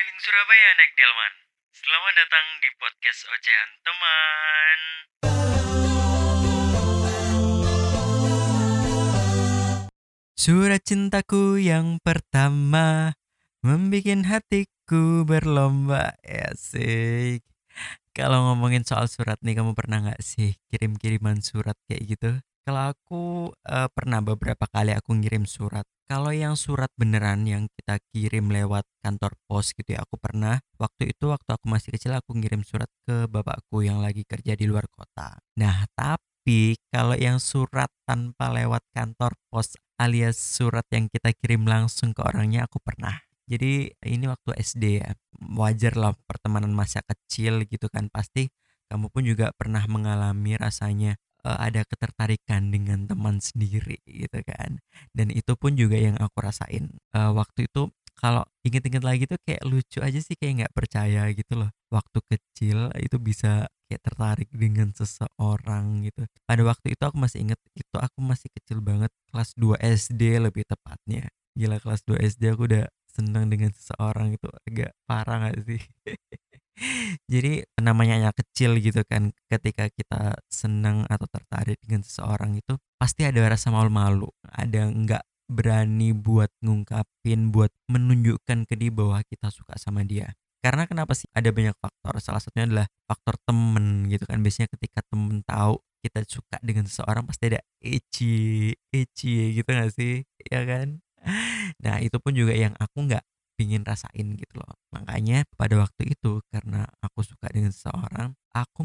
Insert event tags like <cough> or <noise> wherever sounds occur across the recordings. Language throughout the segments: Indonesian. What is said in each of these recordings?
keliling Surabaya naik delman. Selamat datang di podcast Ocehan Teman. Surat cintaku yang pertama membikin hatiku berlomba asik. Kalau ngomongin soal surat nih, kamu pernah nggak sih kirim-kiriman surat kayak gitu? Kalau aku uh, pernah beberapa kali aku ngirim surat. Kalau yang surat beneran yang kita kirim lewat kantor pos gitu ya, aku pernah waktu itu waktu aku masih kecil aku ngirim surat ke bapakku yang lagi kerja di luar kota. Nah, tapi kalau yang surat tanpa lewat kantor pos alias surat yang kita kirim langsung ke orangnya aku pernah. Jadi ini waktu SD ya, wajar lah pertemanan masa kecil gitu kan pasti kamu pun juga pernah mengalami rasanya uh, ada ketertarikan dengan teman sendiri gitu kan. Dan itu pun juga yang aku rasain. Uh, waktu itu kalau inget-inget lagi tuh kayak lucu aja sih kayak nggak percaya gitu loh. Waktu kecil itu bisa kayak tertarik dengan seseorang gitu. Pada waktu itu aku masih inget itu aku masih kecil banget kelas 2 SD lebih tepatnya. Gila kelas 2 SD aku udah senang dengan seseorang itu. Agak parah gak sih <laughs> jadi namanya anak kecil gitu kan ketika kita senang atau tertarik dengan seseorang itu pasti ada rasa malu-malu ada nggak berani buat ngungkapin, buat menunjukkan ke dia bahwa kita suka sama dia. Karena kenapa sih? Ada banyak faktor. Salah satunya adalah faktor temen gitu kan. Biasanya ketika temen tahu kita suka dengan seseorang pasti ada eci, eci gitu gak sih? Ya kan? Nah itu pun juga yang aku nggak pingin rasain gitu loh. Makanya pada waktu itu karena aku suka dengan seseorang, aku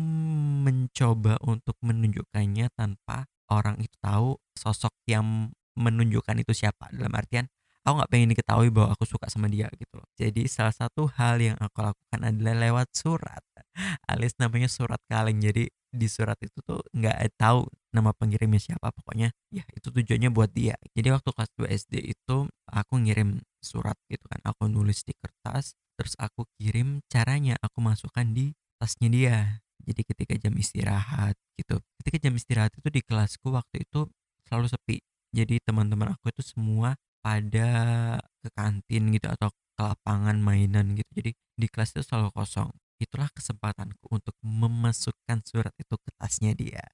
mencoba untuk menunjukkannya tanpa orang itu tahu sosok yang menunjukkan itu siapa. Dalam artian aku nggak pengen diketahui bahwa aku suka sama dia gitu loh. Jadi salah satu hal yang aku lakukan adalah lewat surat <laughs> alias namanya surat kaleng. Jadi di surat itu tuh nggak tahu nama pengirimnya siapa pokoknya ya itu tujuannya buat dia. Jadi waktu kelas 2 SD itu aku ngirim surat gitu kan aku nulis di kertas terus aku kirim caranya aku masukkan di tasnya dia. Jadi ketika jam istirahat gitu ketika jam istirahat itu di kelasku waktu itu selalu sepi. Jadi teman-teman aku itu semua pada ke kantin gitu atau ke lapangan mainan gitu. Jadi di kelas itu selalu kosong itulah kesempatanku untuk memasukkan surat itu ke tasnya dia.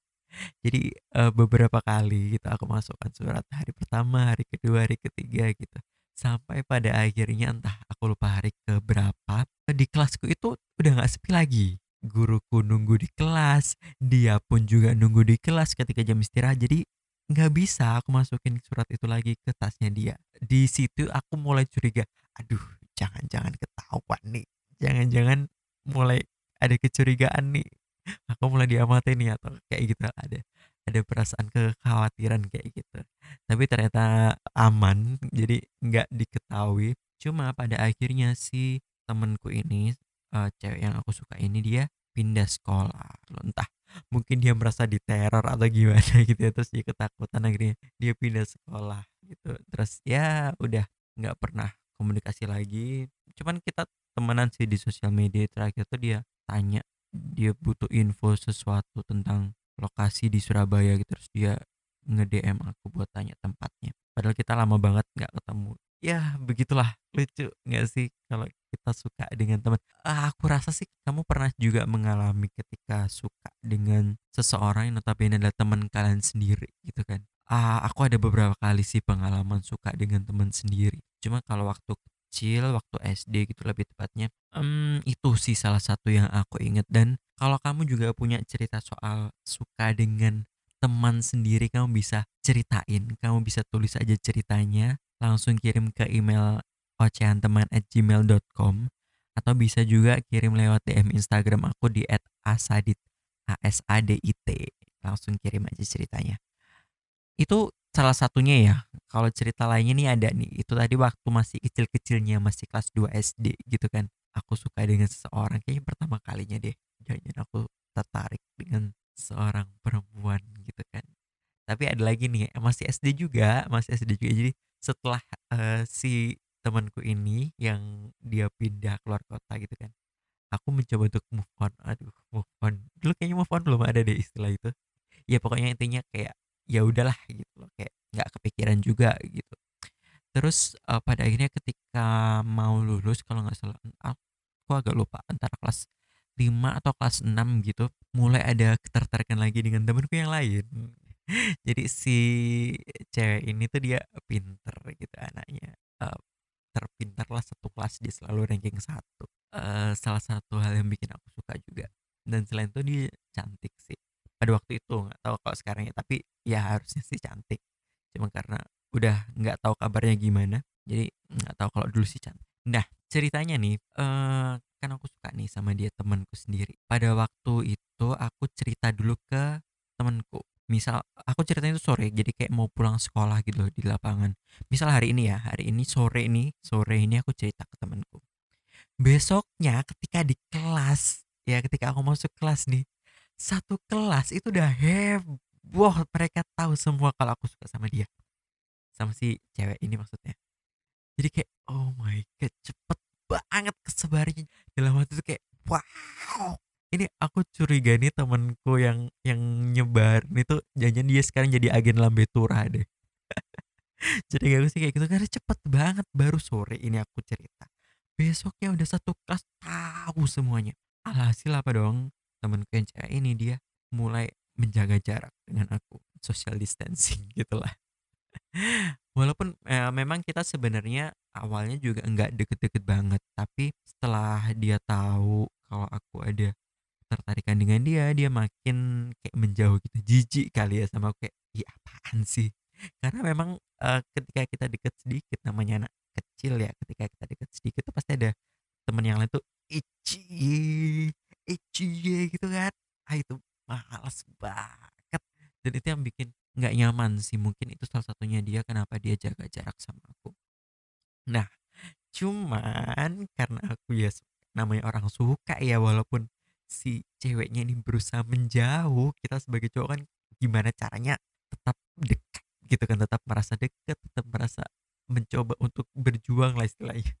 Jadi uh, beberapa kali gitu aku masukkan surat hari pertama hari kedua hari ketiga gitu. Sampai pada akhirnya entah aku lupa hari ke berapa di kelasku itu udah nggak sepi lagi. Guruku nunggu di kelas dia pun juga nunggu di kelas ketika jam istirahat. Jadi nggak bisa aku masukin surat itu lagi ke tasnya dia. Di situ aku mulai curiga, aduh jangan-jangan ketahuan nih, jangan-jangan mulai ada kecurigaan nih, aku mulai diamati nih atau kayak gitu ada ada perasaan kekhawatiran kayak gitu. Tapi ternyata aman, jadi nggak diketahui. Cuma pada akhirnya si temenku ini, uh, cewek yang aku suka ini dia pindah sekolah. Entah mungkin dia merasa diteror atau gimana <laughs> gitu ya terus dia ketakutan akhirnya dia pindah sekolah gitu terus ya udah nggak pernah komunikasi lagi cuman kita temenan sih di sosial media terakhir tuh dia tanya dia butuh info sesuatu tentang lokasi di Surabaya gitu terus dia nge-DM aku buat tanya tempatnya. Padahal kita lama banget nggak ketemu. Ya begitulah. Lucu nggak sih kalau kita suka dengan teman ah, aku rasa sih kamu pernah juga mengalami ketika suka dengan seseorang yang notabene adalah teman kalian sendiri gitu kan? Ah, aku ada beberapa kali sih pengalaman suka dengan teman sendiri. Cuma kalau waktu kecil waktu SD gitu lebih tepatnya. Um, itu sih salah satu yang aku inget dan kalau kamu juga punya cerita soal suka dengan teman sendiri kamu bisa ceritain kamu bisa tulis aja ceritanya langsung kirim ke email ocehanteman@gmail.com atau bisa juga kirim lewat DM Instagram aku di @asadit a s a d i t. Langsung kirim aja ceritanya. Itu salah satunya ya kalau cerita lainnya nih ada nih itu tadi waktu masih kecil-kecilnya masih kelas 2 SD gitu kan aku suka dengan seseorang kayaknya pertama kalinya deh jangan aku tertarik dengan seorang perempuan gitu kan. Tapi ada lagi nih masih SD juga masih SD juga jadi setelah uh, si temanku ini yang dia pindah keluar kota gitu kan aku mencoba untuk move on aduh move on dulu kayaknya move on belum ada deh istilah itu. Ya pokoknya intinya kayak ya udahlah gitu loh kayak nggak kepikiran juga gitu Terus, eee, pada akhirnya ketika mau lulus kalau nggak salah, aku agak lupa antara kelas 5 atau kelas 6 gitu, mulai ada ketertarikan lagi dengan temenku yang lain. <laughs> Jadi si cewek ini tuh dia pinter gitu anaknya, eee, terpintarlah satu kelas, dia selalu ranking satu. Eee, salah satu hal yang bikin aku suka juga. Dan selain itu dia cantik sih. Pada waktu itu, nggak tahu kalau sekarang ya, tapi ya harusnya sih cantik. Cuma karena udah nggak tahu kabarnya gimana, jadi nggak tahu kalau dulu sih cantik. Nah, ceritanya nih, eee, kan aku suka nih sama dia temanku sendiri. Pada waktu itu aku cerita dulu ke temenku. Misal aku ceritanya itu sore, jadi kayak mau pulang sekolah gitu loh di lapangan. Misal hari ini ya, hari ini sore ini, sore ini aku cerita ke temenku. Besoknya ketika di kelas, ya ketika aku masuk kelas nih, satu kelas itu udah heboh, mereka tahu semua kalau aku suka sama dia. Sama si cewek ini maksudnya. Jadi kayak, oh my god, cepet banget kesebarnya. Dalam hati tuh kayak, wow. Ini aku curiga nih temenku yang yang nyebar itu jangan dia sekarang jadi agen lambe turah deh. <laughs> Jadi aku sih kayak gitu karena cepet banget baru sore ini aku cerita. Besoknya udah satu kelas tahu semuanya. Alhasil apa dong? Temenku yang ini dia mulai menjaga jarak dengan aku, social distancing <laughs> gitulah. Walaupun, eee, memang kita sebenarnya awalnya juga enggak deket-deket banget, tapi setelah dia tahu kalau aku ada ketertarikan dengan dia, dia makin kayak menjauh gitu, jijik kali ya sama aku kayak, "Ih, apaan sih?" Karena memang, eee, ketika kita deket sedikit namanya anak kecil ya, ketika kita deket sedikit tuh pasti ada temen yang lain tuh, "Icie, icie," gitu kan. Ah, itu males banget dan itu yang bikin nggak nyaman sih, mungkin itu salah satunya dia kenapa dia jaga jarak sama aku. Nah, cuman karena aku ya namanya orang suka ya walaupun si ceweknya ini berusaha menjauh, kita sebagai cowok kan gimana caranya tetap dekat gitu kan, tetap merasa dekat, tetap merasa mencoba untuk berjuang lah istilahnya.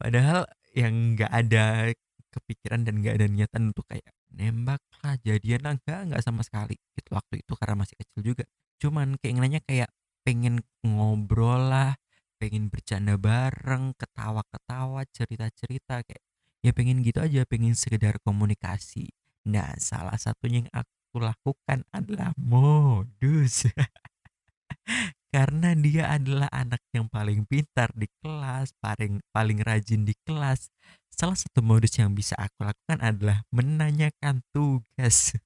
Padahal yang nggak ada kepikiran dan nggak ada niatan untuk kayak nembak lah, jadian lah, enggak, enggak sama sekali gitu waktu itu karena masih kecil juga. Cuman keinginannya kayak pengen ngobrol lah, pengen bercanda bareng, ketawa-ketawa, cerita-cerita kayak ya pengen gitu aja, pengen sekedar komunikasi. Nah, salah satunya yang aku lakukan adalah modus. <laughs> Karena dia adalah anak yang paling pintar di kelas, paling paling rajin di kelas. Salah satu modus yang bisa aku lakukan adalah menanyakan tugas.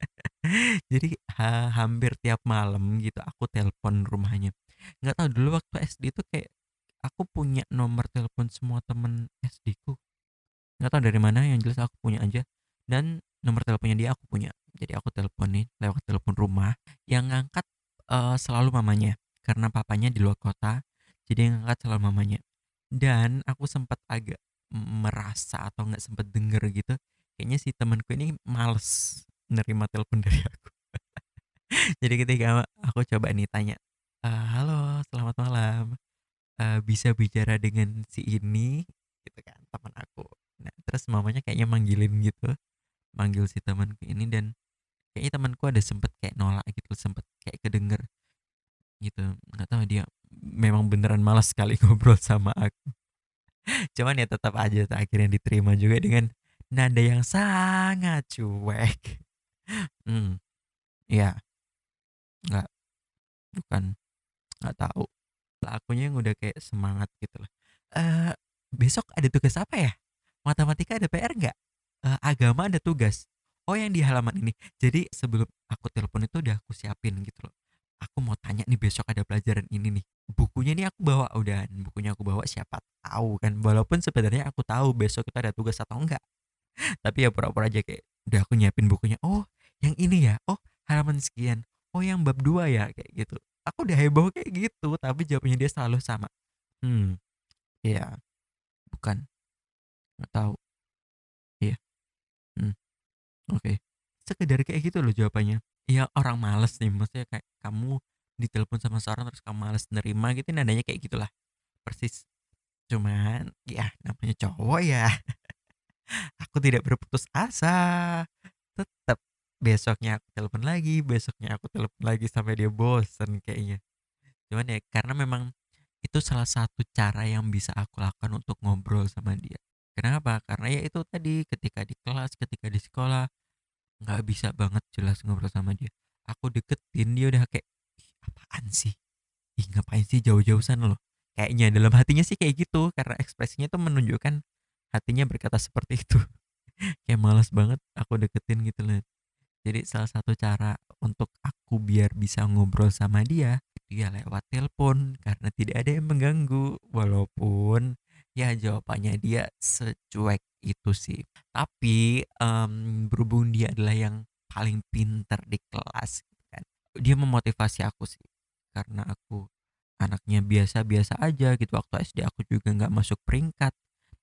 <laughs> Jadi ha hampir tiap malam gitu aku telepon rumahnya. Nggak tahu dulu waktu SD itu kayak aku punya nomor telepon semua temen SD-ku. Nggak tahu dari mana, yang jelas aku punya aja. Dan nomor teleponnya dia aku punya. Jadi aku teleponin lewat telepon rumah. Yang ngangkat eh, selalu mamanya, karena papanya di luar kota. Jadi yang ngangkat selalu mamanya. Dan aku sempat agak merasa atau nggak sempat denger gitu. Kayaknya si temanku ini males nerima telepon dari <laughs> aku. Jadi ketika aku coba nih tanya, eee, "Halo, selamat malam, eee, bisa bicara dengan si ini?" Gitu kan, teman aku. Nah, terus mamanya kayaknya manggilin gitu, manggil si temanku ini dan kayaknya temanku ada sempet kayak nolak gitu, sempet kayak kedenger gitu. Nggak tahu dia memang beneran malas sekali <laughs> ngobrol sama aku. Cuman ya tetap aja akhirnya diterima juga dengan nada yang sangat cuek. Hmm, iya. Nggak, bukan, nggak tahu. Lah akunya yang udah kayak semangat gitu loh. Eee, besok ada tugas apa ya? Matematika ada PR nggak? Eee, agama ada tugas. Oh yang di halaman ini. Jadi sebelum aku telepon itu udah aku siapin gitu loh. Aku mau tanya nih besok ada pelajaran ini nih. Bukunya nih aku bawa udah bukunya aku bawa siapa tahu kan. Walaupun sebenarnya aku tahu besok itu ada tugas atau enggak. <laughs> Tapi ya pura-pura aja kayak udah aku nyiapin bukunya. Oh, yang ini ya. Oh, halaman sekian. Oh, yang bab 2 ya kayak gitu. Aku udah heboh kayak gitu, tapi jawabannya dia selalu sama. Hmm, iya. Bukan. Nggak tahu. Iya. Hmm, oke. Sekedar kayak gitu loh jawabannya. Ya orang males nih, maksudnya kayak kamu ditelepon sama seorang terus kamu males nerima gitu nadanya kayak gitulah. Persis. Cuman ya namanya cowok ya. <laughs> Aku tidak berputus asa. Tetap besoknya aku telepon lagi, besoknya aku telepon lagi sampai dia bosen kayaknya. Cuman ya karena memang Itu salah satu cara yang bisa aku lakukan untuk ngobrol sama dia. Kenapa? Karena ya itu tadi ketika di kelas, ketika di sekolah nggak bisa banget jelas ngobrol sama dia. Aku deketin dia udah kayak "Ih, apaan sih? Ih, ngapain sih jauh-jauh sana loh? Kayaknya dalam hatinya sih kayak gitu karena ekspresinya tuh menunjukkan hatinya berkata seperti itu. <laughs> kayak malas banget aku deketin gitu loh. Jadi salah satu cara untuk aku biar bisa ngobrol sama dia ya lewat telepon karena tidak ada yang mengganggu walaupun ya jawabannya dia secuek itu sih. Tapi em, berhubung dia adalah yang paling pinter di kelas gitu kan. Dia memotivasi aku sih karena aku anaknya biasa-biasa aja gitu waktu SD aku juga nggak masuk peringkat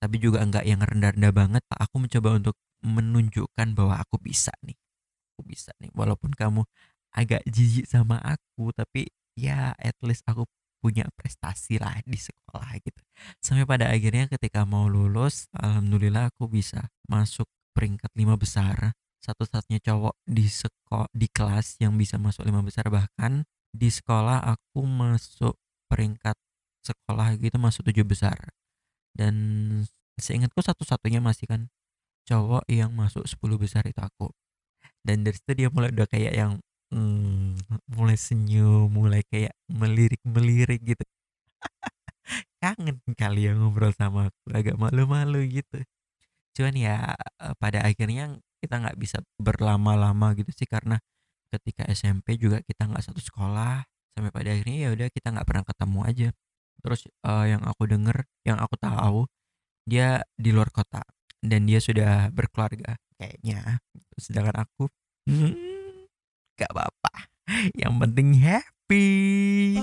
tapi juga nggak yang rendah-rendah banget aku mencoba untuk menunjukkan bahwa aku bisa nih aku bisa nih walaupun kamu agak jijik sama aku tapi ya at least aku punya prestasi lah di sekolah gitu sampai pada akhirnya ketika mau lulus alhamdulillah aku bisa masuk peringkat lima besar. Satu-satunya cowok di sekolah di kelas yang bisa masuk lima besar. Bahkan di sekolah aku masuk peringkat sekolah gitu masuk tujuh besar. Dan seingatku satu-satunya masih kan cowok yang masuk 10 besar itu aku. Dan dari situ dia mulai udah kayak yang hmm, mulai senyum mulai kayak melirik-melirik gitu <laughs> kangen kali ya ngobrol sama aku agak malu-malu gitu. Cuman ya eh, pada akhirnya kita nggak bisa berlama-lama gitu sih karena ketika SMP juga kita nggak satu sekolah sampai pada akhirnya ya udah kita nggak pernah ketemu aja. Terus eh, yang aku denger yang aku tahu dia di luar kota dan dia sudah berkeluarga kayaknya. Sedangkan aku hmm, apa-apa. Yang penting happy Be.